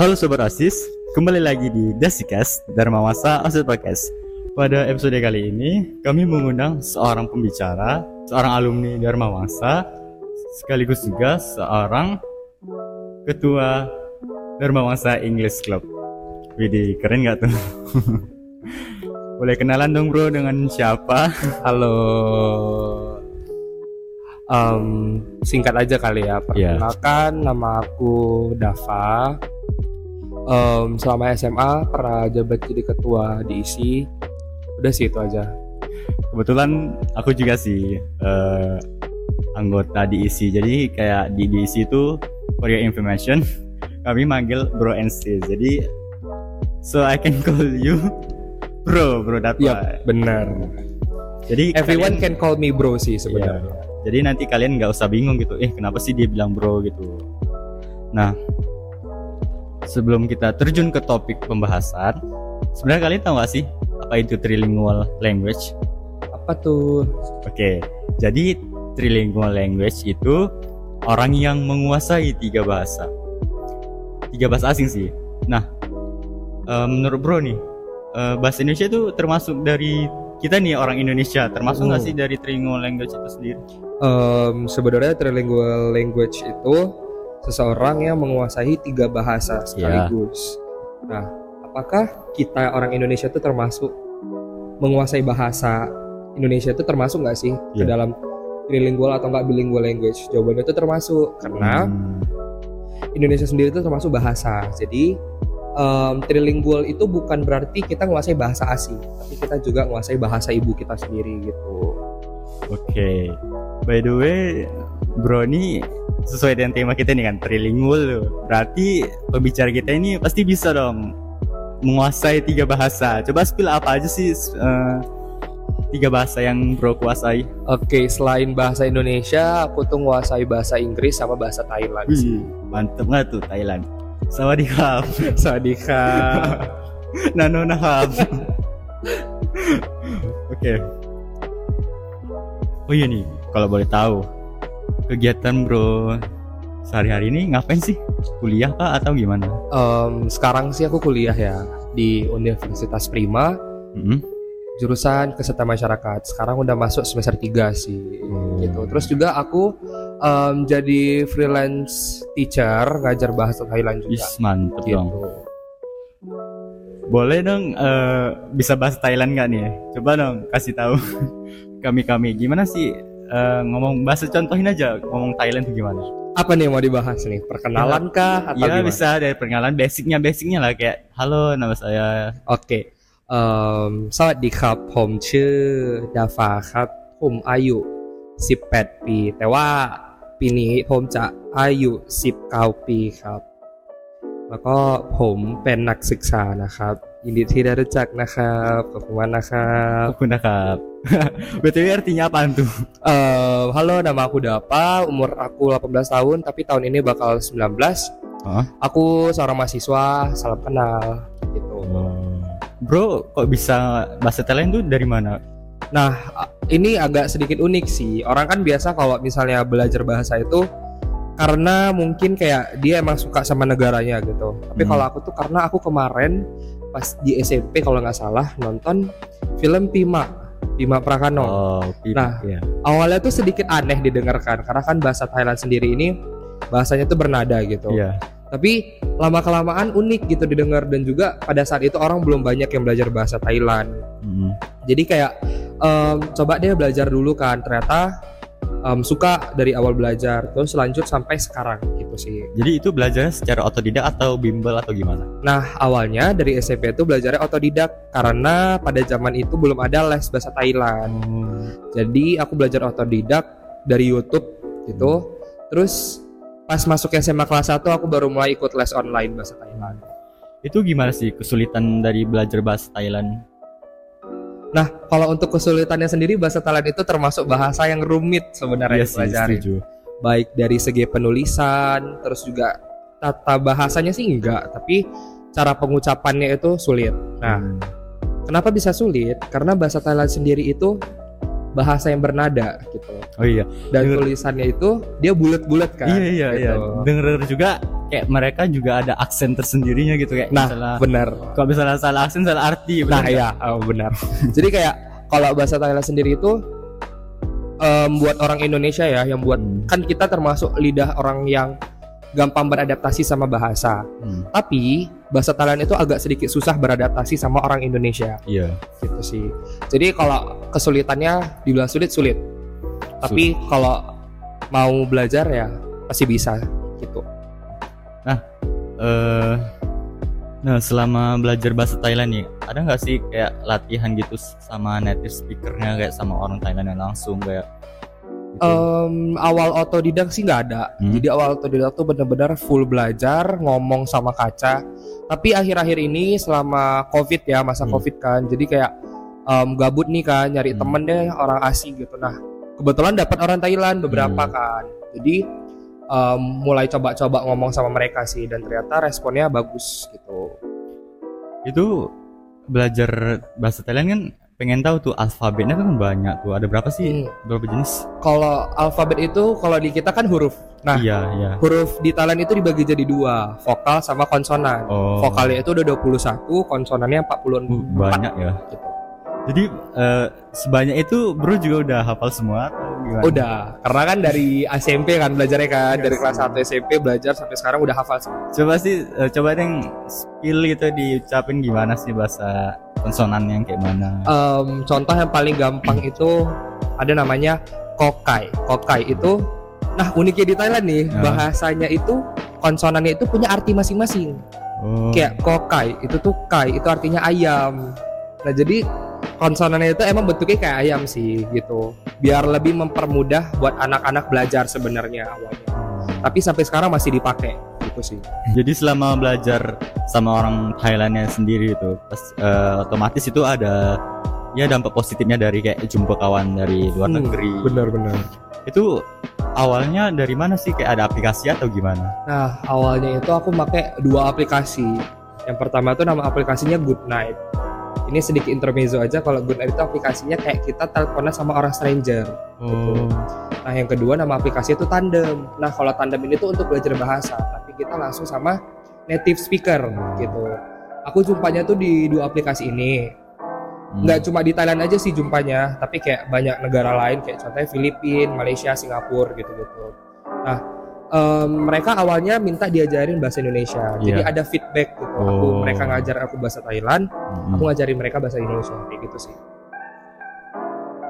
Halo Sobat Osis, kembali lagi di Dasikast Dharma Wasa Osis Podcast. Pada episode kali ini, kami mengundang seorang pembicara, seorang alumni Dharma Wangsa, sekaligus juga seorang ketua Dharma Wangsa English Club. Widih, keren gak tuh? Boleh kenalan dong bro dengan siapa? Halo. Um, singkat aja kali ya. Iya. Perkenalkan nama aku Dava. Um, selama SMA pernah jabat jadi ketua diisi. Udah sih itu aja. Kebetulan aku juga sih eh, anggota diisi. Jadi kayak di diisi itu for your information, kami manggil bro and sis. Jadi so I can call you bro, bro Dava. Iya, benar. Jadi Everyone kalian- can call me bro sih sebenarnya. Jadi nanti kalian nggak usah bingung gitu. Eh kenapa sih dia bilang bro gitu. Nah sebelum kita terjun ke topik pembahasan, sebenarnya kalian tahu nggak sih apa itu trilingual language? Apa tuh? Oke, jadi trilingual language itu orang yang menguasai tiga bahasa, tiga bahasa asing sih. Nah, eh, menurut bro nih, eh, bahasa Indonesia itu termasuk dari kita nih orang Indonesia, termasuk nggak Hmm. sih dari trilingual language itu sendiri? Um, sebenarnya trilingual language itu seseorang yang menguasai tiga bahasa sekaligus. Nah, apakah kita orang Indonesia itu termasuk menguasai bahasa Indonesia itu termasuk nggak sih ke Iya. dalam trilingual atau nggak bilingual language? Jawabannya itu termasuk karena Hmm. Indonesia sendiri itu termasuk bahasa. Jadi um, trilingual itu bukan berarti kita menguasai bahasa asing, tapi kita juga menguasai bahasa ibu kita sendiri gitu. Oke, by the way, bro ini sesuai dengan tema kita nih kan trilingual loh. Berarti pembicara kita ini pasti bisa dong menguasai tiga bahasa. Coba spill apa aja sih eh, tiga bahasa yang bro kuasai? Oke, selain bahasa Indonesia, aku tuh nguasai bahasa Inggris sama bahasa Thailand sih. Wih, mantep nggak tuh Thailand? Sawadikap, Sawadika. nano nahap. Oke. Oh iya nih, kalau boleh tahu kegiatan bro sehari-hari ini ngapain sih? Kuliah kah atau gimana? Em, sekarang sih aku kuliah ya di Universitas Prima, Mm-mm. jurusan kesehatan masyarakat. Sekarang udah masuk semester 3 sih. Hmm. Gitu. Terus juga aku em, jadi freelance teacher, ngajar bahasa Thailand juga. Is mantep Gitu. dong. Boleh dong eh, bisa bahasa Thailand nggak nih? Coba dong kasih tahu kami-kami gimana sih eh, ngomong bahasa contohin aja ngomong Thailand tuh gimana? Apa nih yang mau dibahas nih? Perkenalan kah atau Iya gimana? bisa dari perkenalan basicnya basicnya lah kayak halo nama saya โอเคเอ่อสวัสดีครับ ผมชื่อดาฟาครับ ผมอายุ 18 ปี แต่ว่าปีนี้ผมจะอายุ 19 ปีครับ แล้วก็ผมเป็นนักศึกษานะครับ ยินดีที่ได้รู้จักนะครับขอบคุณมากนะครับขอบคุณนะครับ btw artinya apa tuh? Uh, halo nama aku Dapa. Umur aku 18 tahun tapi tahun ini bakal 19 huh? aku seorang mahasiswa salam kenal gitu. Oh. Bro kok bisa bahasa Thailand tuh dari mana? Nah ini agak sedikit unik sih. Orang kan biasa kalau misalnya belajar bahasa itu karena mungkin kayak dia emang suka sama negaranya gitu. Tapi hmm. kalau aku tuh karena aku kemarin pas di SMP kalau nggak salah nonton film Pima, Pima Prakano. Oh, Nah. ya. Awalnya tuh sedikit aneh didengarkan karena kan bahasa Thailand sendiri ini bahasanya tuh bernada gitu. Iya. Tapi lama kelamaan unik gitu didengar dan juga pada saat itu orang belum banyak yang belajar bahasa Thailand Mm. jadi kayak em, coba deh belajar dulu kan ternyata em, suka dari awal belajar terus lanjut sampai sekarang gitu sih. Jadi itu belajar secara otodidak atau bimbel atau gimana? nah awalnya dari SMP itu belajarnya otodidak karena pada zaman itu belum ada les bahasa Thailand. Jadi aku belajar otodidak dari YouTube gitu. Terus pas masuk SMA kelas 1 aku baru mulai ikut les online bahasa Thailand. Itu gimana sih kesulitan dari belajar bahasa Thailand? Nah, kalau untuk kesulitannya sendiri bahasa Thailand itu termasuk bahasa yang rumit sebenarnya Iya sih, dipelajari. setuju. Baik dari segi penulisan, terus juga tata bahasanya sih enggak, tapi cara pengucapannya itu sulit. Nah, Hmm. kenapa bisa sulit? Karena bahasa Thailand sendiri itu bahasa yang bernada gitu. Oh iya. Dan Denger- tulisannya itu dia bulat-bulat kan. iya iya iya. gitu. Dengar juga kayak mereka juga ada aksen tersendirinya gitu kayak Nah, misalnya benar. kalau misalnya salah aksen salah arti Nah, bener nggak? ya, oh, benar. Jadi kayak kalau bahasa Thailand sendiri itu em, buat orang Indonesia ya, yang buat Hmm. kan kita termasuk lidah orang yang gampang beradaptasi sama bahasa. Hmm, Tapi bahasa Thailand itu agak sedikit susah beradaptasi sama orang Indonesia iya gitu sih. Jadi kalau kesulitannya dibilang sulit sulit. Tapi kalau mau belajar ya pasti bisa gitu. eh nah selama belajar bahasa Thailand nih ada nggak sih kayak latihan gitu sama native speakernya kayak sama orang Thailand yang langsung kayak gitu? Em, awal otodidak sih nggak ada. Hmm. Jadi awal otodidak tuh benar-benar full belajar, ngomong sama kaca. Tapi akhir-akhir ini selama covid ya masa Hmm. covid kan, jadi kayak em, gabut nih kan, nyari Hmm. temen deh orang asing gitu. Nah kebetulan dapat orang Thailand beberapa Hmm. kan. Jadi em, mulai coba-coba ngomong sama mereka sih dan ternyata responnya bagus gitu. itu belajar bahasa Thailand kan pengen tahu tuh alfabetnya kan banyak tuh ada berapa sih Hmm. berapa jenis Kalau alfabet itu kalau di kita kan huruf. Nah iya iya huruf di Thailand itu dibagi jadi dua, vokal sama konsonan. oh Vokalnya itu udah 21, konsonannya 40 Uh, banyak ya gitu. jadi eh, sebanyak itu bro juga udah hafal semua atau gimana Udah, karena kan dari SMP kan belajarnya kan, Iya dari kelas 1 SMP belajar sampai sekarang udah hafal semua. coba sih eh, coba deh skill gitu diucapin gimana sih bahasa konsonannya yang kayak mana Em, contoh yang paling gampang itu ada namanya kokai. Kokai itu nah uniknya di Thailand nih, Ya. bahasanya itu konsonannya itu punya arti masing-masing. oh Kayak kokai itu tuh kai itu artinya ayam. Nah, jadi konsonannya itu emang bentuknya kayak ayam sih gitu. Biar lebih mempermudah buat anak-anak belajar sebenarnya awalnya. Tapi sampai sekarang masih dipakai gitu sih. jadi selama belajar sama orang Thailandnya sendiri itu pas eh, otomatis itu ada ya dampak positifnya dari kayak jumpa kawan dari luar Hmm, negeri Benar-benar. itu awalnya dari mana sih kayak ada aplikasi atau gimana Nah, awalnya itu aku pakai dua aplikasi. Yang pertama itu nama aplikasinya Good Night. Ini sedikit intermezzo aja kalau Good itu aplikasinya kayak kita teleponan sama orang stranger. oh Nah, yang kedua nama aplikasi itu Tandem. Nah, kalau Tandem ini tuh untuk belajar bahasa, tapi kita langsung sama native speaker gitu. Aku jumpanya tuh di dua aplikasi ini. Hmm. Nggak cuma di Thailand aja sih jumpanya, tapi kayak banyak negara lain kayak contohnya Filipina, Malaysia, Singapura gitu-gitu. Nah, em, mereka awalnya minta diajarin bahasa Indonesia. Jadi Iya. ada feedback gitu. Aku Oh. mereka ngajar aku bahasa Thailand, Hmm. aku ngajarin mereka bahasa Indonesia kayak gitu sih.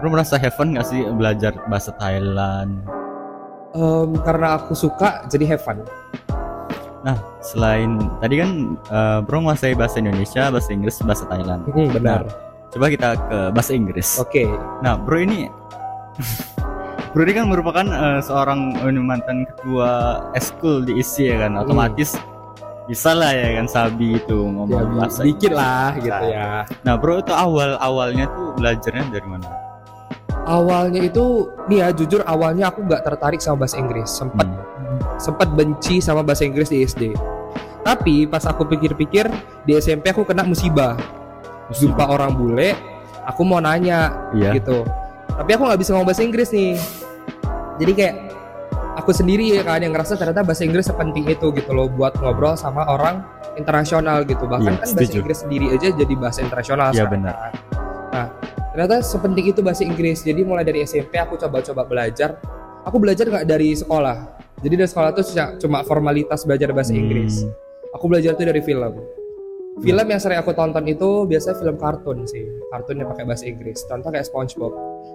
Lu merasa heaven gak sih belajar bahasa Thailand? Em, karena aku suka jadi have fun. Nah, selain tadi kan eh, bro menguasai bahasa Indonesia, bahasa Inggris, bahasa Thailand. Hmm, benar. Coba kita ke bahasa Inggris. Oke. Nah, bro ini Bro ini kan merupakan eh, seorang mantan ketua eskul di ISI ya kan, otomatis bisa lah ya kan Sabi itu Ya, ngomong bi- bahasa dikit lah gitu ya. Nah, bro itu awal awalnya tuh belajarnya dari mana? Awalnya itu nih ya jujur awalnya aku nggak tertarik sama bahasa Inggris. Sempat Hmm. sempat benci sama bahasa Inggris di SD. Tapi pas aku pikir-pikir di SMP aku kena musibah. Jumpa orang bule, aku mau nanya Iya. gitu. Tapi aku nggak bisa ngomong bahasa Inggris nih. Jadi kayak aku sendiri ya kan yang ngerasa ternyata bahasa Inggris sepenting itu gitu loh buat ngobrol sama orang internasional gitu. Bahkan Iya, kan bahasa setuju. Inggris sendiri aja jadi bahasa internasional Iya, sekarang benar. Nah, ternyata sepenting itu bahasa Inggris. Jadi mulai dari SMP aku coba-coba belajar. Aku belajar nggak dari sekolah. Jadi dari sekolah tuh cuma- formalitas belajar bahasa Inggris. Hmm. Aku belajar tuh dari film. Film yang sering aku tonton itu biasanya film kartun sih, kartun yang pakai bahasa Inggris. Contoh kayak SpongeBob.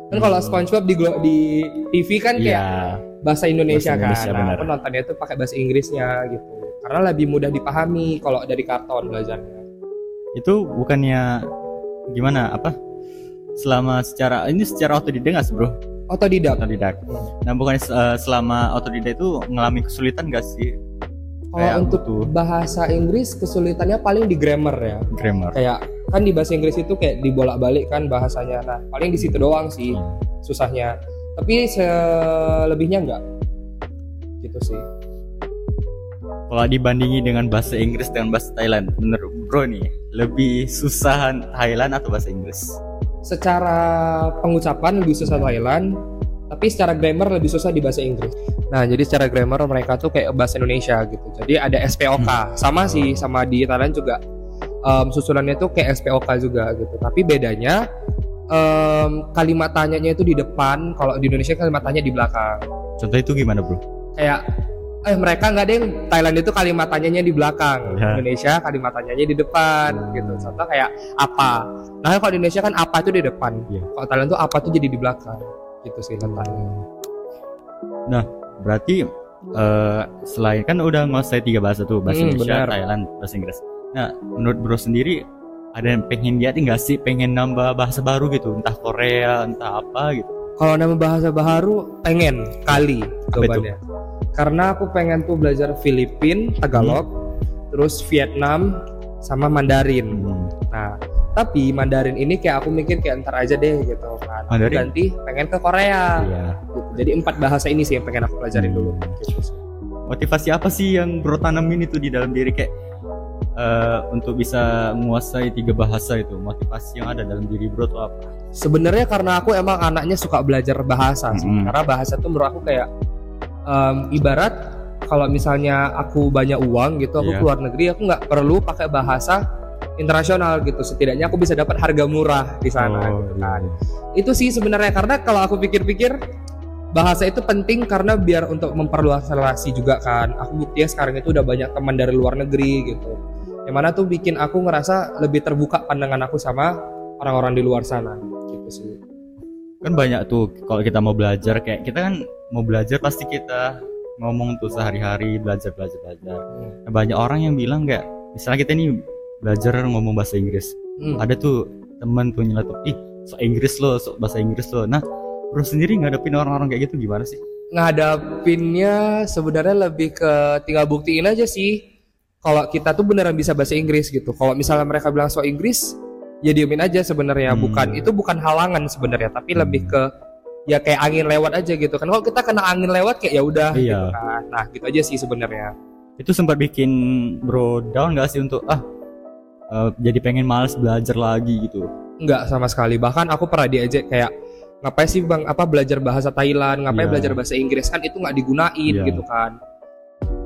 Kan kalau Hmm. SpongeBob di di TV kan kayak Iya. bahasa Indonesia, Bahasa Indonesia, kan. Nah, aku nontonnya itu pakai bahasa Inggrisnya gitu. Karena lebih mudah dipahami kalau dari karton belajarnya. Itu bukannya gimana apa? Selama secara ini secara otodidak nggak sih, Bro? Otodidak. Otodidak. Nah, bukannya eh, selama otodidak itu mengalami kesulitan gak sih Kalau Kayak untuk butuh. bahasa Inggris kesulitannya paling di grammar ya. grammar? Kayak kan di bahasa Inggris itu kayak dibolak-balik kan bahasanya. Nah, paling di situ doang sih susahnya. Tapi selebihnya enggak. Gitu sih. Kalau dibandingi dengan bahasa Inggris dengan bahasa Thailand, menurut Bro nih, lebih susahan Thailand atau bahasa Inggris? Secara pengucapan lebih susah Thailand, tapi secara grammar lebih susah di bahasa Inggris. Nah, jadi secara grammar mereka tuh kayak bahasa Indonesia gitu. Jadi ada SPOK, sama sih sama di Thailand juga. Um, susunannya tuh kayak SPOK juga gitu. Tapi bedanya um, kalimat tanyanya itu di depan, kalau di Indonesia kalimat tanya di belakang. Contoh itu gimana bro? Kayak eh mereka nggak ada yang Thailand itu kalimat tanyanya di belakang, Ya. Indonesia kalimat tanyanya di depan gitu. Contoh kayak apa. Nah, kalau di Indonesia kan apa itu di depan. Iya. Kalau Thailand tuh apa tuh jadi di belakang. Gitu sih letaknya. Berarti eh, selain kan udah nguasai tiga bahasa tuh bahasa Hmm, Indonesia, benar. Thailand, bahasa Inggris. Nah, menurut bro sendiri ada yang pengen lihat nggak sih pengen nambah bahasa baru gitu, entah Korea, entah apa gitu. Kalau nama bahasa baru pengen kali jawabannya. Karena aku pengen tuh belajar Filipin, Tagalog, terus Vietnam sama Mandarin. Hmm. Tapi Mandarin ini kayak aku mikir kayak ntar aja deh gitu kan. Mandarin? ganti pengen ke Korea. Iya. Gitu. Jadi empat bahasa ini sih yang pengen aku pelajarin Hmm. dulu. Gitu sih. Motivasi apa sih yang bro tanamin itu di dalam diri kayak eh, untuk bisa menguasai tiga bahasa itu? Motivasi yang ada dalam diri bro tuh apa? Sebenarnya karena aku emang anaknya suka belajar bahasa sih. Mm-mm. Karena bahasa tuh menurut aku kayak em, ibarat kalau misalnya aku banyak uang gitu, aku Iya. keluar negeri, aku nggak perlu pakai bahasa internasional gitu. Setidaknya aku bisa dapat harga murah di sana. Oh, gitu iya, kan. iya. Itu sih sebenarnya karena kalau aku pikir-pikir bahasa itu penting karena biar untuk memperluas relasi juga kan. Aku buktinya sekarang itu udah banyak teman dari luar negeri gitu. Yang mana tuh bikin aku ngerasa lebih terbuka pandangan aku sama orang-orang di luar sana gitu sih. kan banyak tuh kalau kita mau belajar kayak kita kan mau belajar pasti kita ngomong tuh sehari-hari belajar belajar belajar Nah, banyak orang yang bilang nggak misalnya kita nih belajar ngomong bahasa Inggris Hmm. ada tuh teman tuh nyeletuk ih so Inggris lo so bahasa Inggris lo nah bro sendiri ngadepin orang-orang kayak gitu gimana sih ngadapinnya sebenarnya lebih ke tinggal buktiin aja sih kalau kita tuh beneran bisa bahasa Inggris gitu. Kalau misalnya mereka bilang so Inggris, ya diemin aja sebenarnya. Hmm. Bukan itu bukan halangan sebenarnya, tapi lebih ke ya kayak angin lewat aja gitu kan. Kalau kita kena angin lewat kayak ya udah Iya. gitu kan. Nah, gitu aja sih sebenarnya. itu sempat bikin bro down gak sih untuk ah eh, jadi pengen males belajar lagi gitu Enggak sama sekali. Bahkan aku pernah diajak kayak ngapain sih bang apa belajar bahasa Thailand, ngapain Iya. belajar bahasa Inggris kan itu nggak digunain Iya. gitu kan.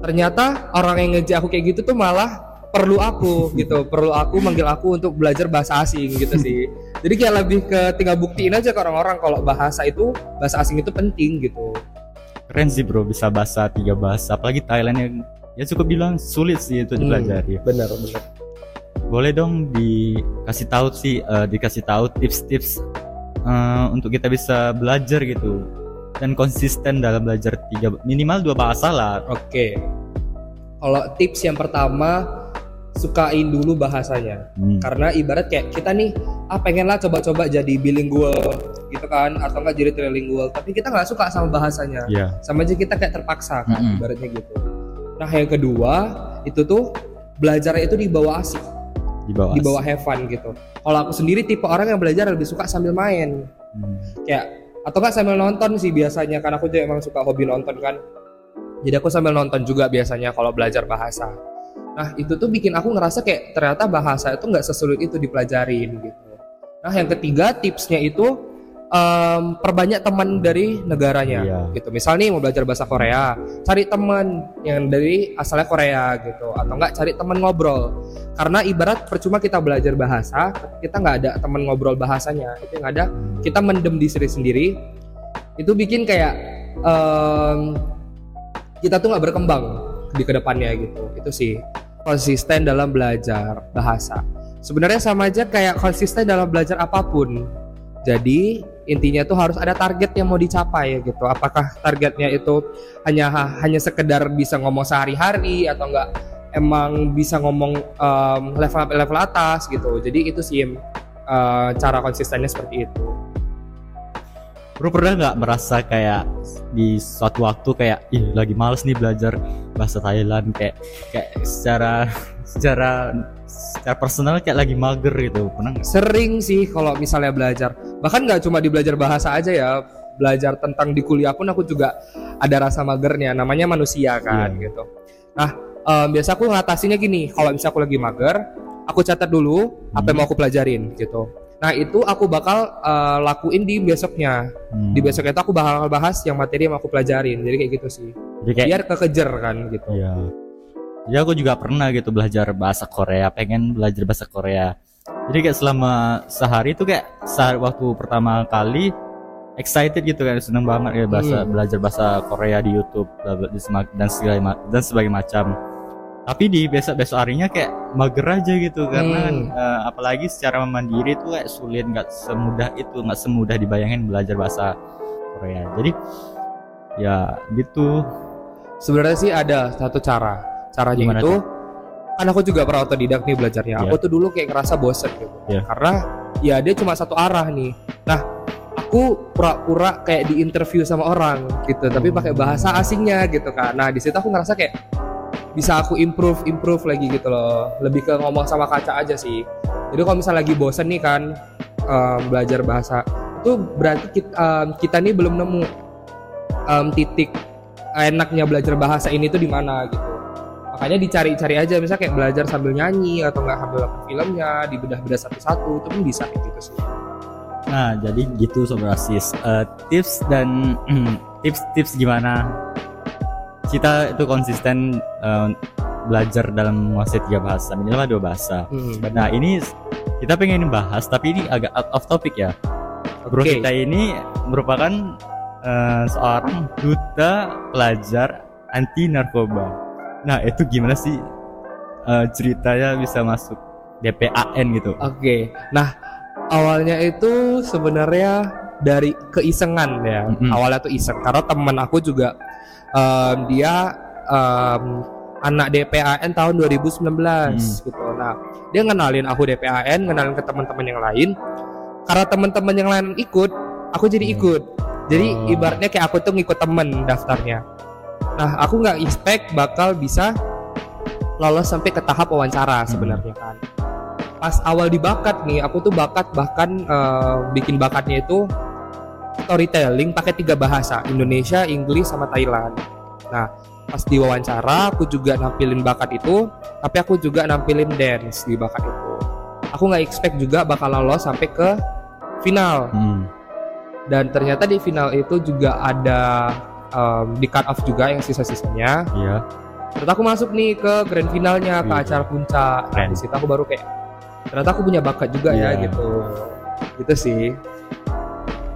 Ternyata orang yang ngejak aku kayak gitu tuh malah perlu aku gitu, perlu aku manggil aku untuk belajar bahasa asing gitu sih. Jadi kayak lebih ke tinggal buktiin aja ke orang-orang kalau bahasa itu bahasa asing itu penting gitu. keren sih bro bisa bahasa tiga bahasa apalagi Thailand yang ya cukup bilang sulit sih Hmm. dipelajari Bener bener. Boleh dong dikasih tahu sih eh, dikasih tahu tips-tips eh, untuk kita bisa belajar gitu dan konsisten dalam belajar tiga minimal dua bahasa lah Oke. Kalau tips yang pertama sukain dulu bahasanya. Hmm. karena ibarat kayak kita nih ah pengen lah coba-coba jadi bilingual gitu kan atau enggak jadi trilingual tapi kita nggak suka sama bahasanya Iya. sama aja kita kayak terpaksa kan Mm-mm. ibaratnya gitu nah yang kedua itu tuh belajarnya itu di bawah asik di bawah di bawah have fun gitu. Kalau aku sendiri tipe orang yang belajar lebih suka sambil main. Hmm. kayak atau enggak sambil nonton sih biasanya kan aku juga emang suka hobi nonton kan. Jadi aku sambil nonton juga biasanya kalau belajar bahasa. Nah itu tuh bikin aku ngerasa kayak ternyata bahasa itu nggak sesulit itu dipelajarin gitu. Nah yang ketiga tipsnya itu em, perbanyak teman dari negaranya Iya. gitu. Misal nih mau belajar bahasa Korea cari teman yang dari asalnya Korea gitu. Atau enggak cari teman ngobrol. Karena ibarat percuma kita belajar bahasa kita nggak ada teman ngobrol bahasanya. Itu yang ada kita mendem di diri sendiri. Itu bikin kayak em, kita tuh nggak berkembang di ke depannya gitu. Itu sih konsisten dalam belajar bahasa. Sebenarnya sama aja kayak konsisten dalam belajar apa pun. Jadi intinya tuh harus ada target yang mau dicapai gitu. Apakah targetnya itu hanya hanya sekedar bisa ngomong sehari-hari atau enggak emang bisa ngomong em, level level atas gitu. Jadi itu sih eh, cara konsistennya seperti itu. Bro pernah nggak merasa kayak di suatu waktu kayak ih lagi males nih belajar bahasa Thailand kayak kayak secara secara secara personal kayak lagi mager gitu pernah nggak? sering sih kalau misalnya belajar bahkan nggak cuma di belajar bahasa aja ya belajar tentang di kuliah pun aku juga ada rasa magernya namanya manusia kan Iya. gitu nah em, biasa aku ngatasinnya gini kalau misalnya aku lagi mager aku catat dulu apa yang mau aku pelajarin gitu Nah itu aku bakal uh, lakuin di besoknya. Hmm. Di besoknya itu aku bakal bahas yang materi yang aku pelajarin. Jadi kayak gitu sih. Jadi kayak Biar kekejar kan gitu. Iya. Ya aku juga pernah gitu belajar bahasa Korea, pengen belajar bahasa Korea. Jadi kayak selama sehari itu kayak saat waktu pertama kali excited gitu kan, seneng banget ya bahasa Hmm. belajar bahasa Korea di YouTube dan segala dan sebagai macam. Tapi di besok besok harinya kayak mager aja gitu karena Hmm. eh, apalagi secara mandiri itu kayak sulit nggak semudah itu nggak semudah dibayangin belajar bahasa Korea. Jadi ya gitu. Sebenarnya sih ada satu cara. Caranya Gimana itu kan aku juga pernah otodidak nih belajarnya. Iya. Aku tuh dulu kayak ngerasa bosen gitu. Iya. Karena ya dia cuma satu arah nih. Nah, aku pura-pura kayak di interview sama orang gitu, tapi pakai bahasa asingnya gitu kan. Nah, di situ aku ngerasa kayak bisa aku improve improve lagi gitu loh. Lebih ke ngomong sama kaca aja sih. Jadi kalau misalnya lagi bosen nih kan em, belajar bahasa itu berarti kita, em, kita nih belum nemu em, titik enaknya belajar bahasa ini tuh di mana gitu makanya dicari-cari aja misalnya kayak belajar sambil nyanyi atau nggak sambil nonton filmnya dibedah-bedah satu-satu itu pun bisa kayak gitu sih Nah, jadi gitu Sobat Asis. Eh, tips dan tips-tips gimana kita itu konsisten eh, belajar dalam menguasai tiga bahasa, minimal dua bahasa. hmm, Nah, ini kita pengen bahas tapi ini agak out of topic ya. Bro Oke. kita ini merupakan eh, seorang duta pelajar anti narkoba. Nah, itu gimana sih eh, ceritanya bisa masuk DPAN gitu? Oke, nah awalnya itu sebenarnya dari keisengan ya. Mm-mm. Awalnya tuh iseng karena temen aku juga em, dia em, anak DPAN tahun 2019 gitu. Nah, dia ngenalin aku DPAN, ngenalin ke teman-teman yang lain. Karena teman-teman yang lain ikut, aku jadi Hmm. ikut. Jadi Oh. ibaratnya kayak aku tuh ngikut temen daftarnya. Nah, aku nggak expect bakal bisa lolos sampai ke tahap wawancara sebenarnya kan pas awal di bakat nih aku tuh bakat bahkan eh, bikin bakatnya itu storytelling pakai tiga bahasa Indonesia, Inggris sama Thailand. Nah pas di wawancara aku juga nampilin bakat itu, tapi aku juga nampilin dance di bakat itu. Aku nggak expect juga bakal lolos sampai ke final Hmm. dan ternyata di final itu juga ada em, di cut off juga yang sisa-sisanya. Iya. Terus aku masuk nih ke grand finalnya ke Iya. acara puncak. Nah, di situ aku baru kayak ternyata aku punya bakat juga ya Iya. gitu. Gitu sih.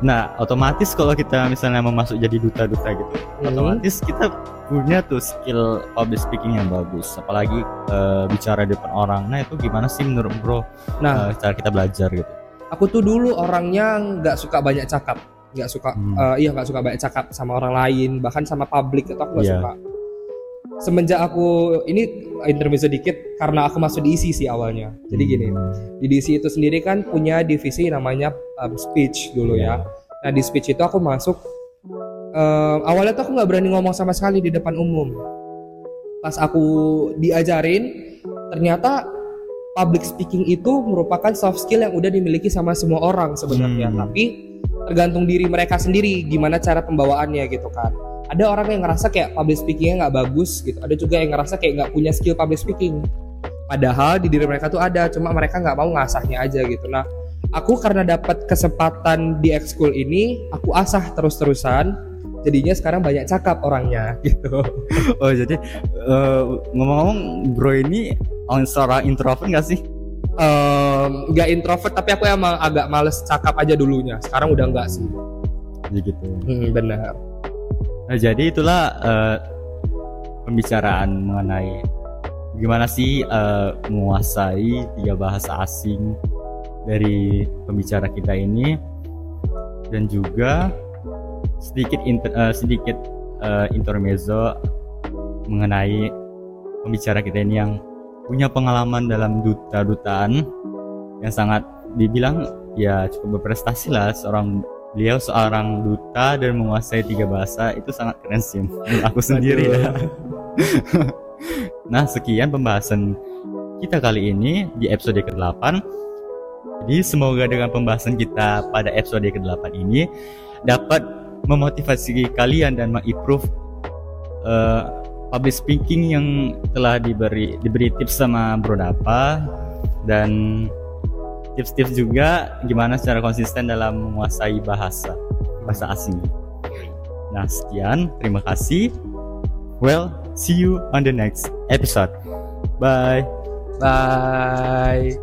Nah, otomatis kalau kita misalnya mau masuk jadi duta-duta gitu, Hmm. otomatis kita punya tuh skill public speaking yang bagus, apalagi eh, bicara di depan orang. Nah, itu gimana sih menurut Bro Nah, eh, cara kita belajar gitu? aku tuh dulu orangnya nggak suka banyak cakap, nggak suka, Hmm. eh, iya nggak suka banyak cakap sama orang lain, bahkan sama publik itu aku nggak Iya. suka. Semenjak aku ini intermezzo dikit karena aku masuk di ISI sih awalnya. Jadi gini, Hmm. di ISI itu sendiri kan punya divisi namanya um, speech dulu Iya. ya. Nah di speech itu aku masuk em, awalnya tuh aku nggak berani ngomong sama sekali di depan umum. Pas aku diajarin, ternyata public speaking itu merupakan soft skill yang udah dimiliki sama semua orang sebenarnya. Hmm. Tapi tergantung diri mereka sendiri gimana cara pembawaannya gitu kan. Ada orang yang ngerasa kayak public speakingnya nggak bagus gitu. Ada juga yang ngerasa kayak nggak punya skill public speaking. Padahal di diri mereka tuh ada, cuma mereka nggak mau ngasahnya aja gitu. Nah, aku karena dapat kesempatan di ekskul ini, aku asah terus-terusan. Jadinya sekarang banyak cakap orangnya gitu. Oh, jadi eh, ngomong-ngomong Bro ini on seorang introvert nggak sih? Nggak introvert tapi aku emang agak males cakap aja dulunya. Sekarang udah nggak sih. Jadi gitu. Hmm, benar. Nah, jadi itulah eh, pembicaraan mengenai gimana sih eh, menguasai tiga bahasa asing dari pembicara kita ini dan juga sedikit inter- eh, sedikit eh, intermezzo mengenai pembicara kita ini yang punya pengalaman dalam duta-dutaan yang sangat dibilang ya cukup berprestasi lah. Seorang beliau seorang duta dan menguasai tiga bahasa itu sangat keren sih menurut aku sendiri ya. nah sekian pembahasan kita kali ini di episode ke-8 jadi semoga dengan pembahasan kita pada episode ke-8 ini dapat memotivasi kalian dan mengimprove eh, public speaking yang telah diberi diberi tips sama Bro Dapa dan tips-tips juga gimana secara konsisten dalam menguasai bahasa bahasa asing. Nah, sekian. Terima kasih. Well, see you on the next episode. Bye. Bye.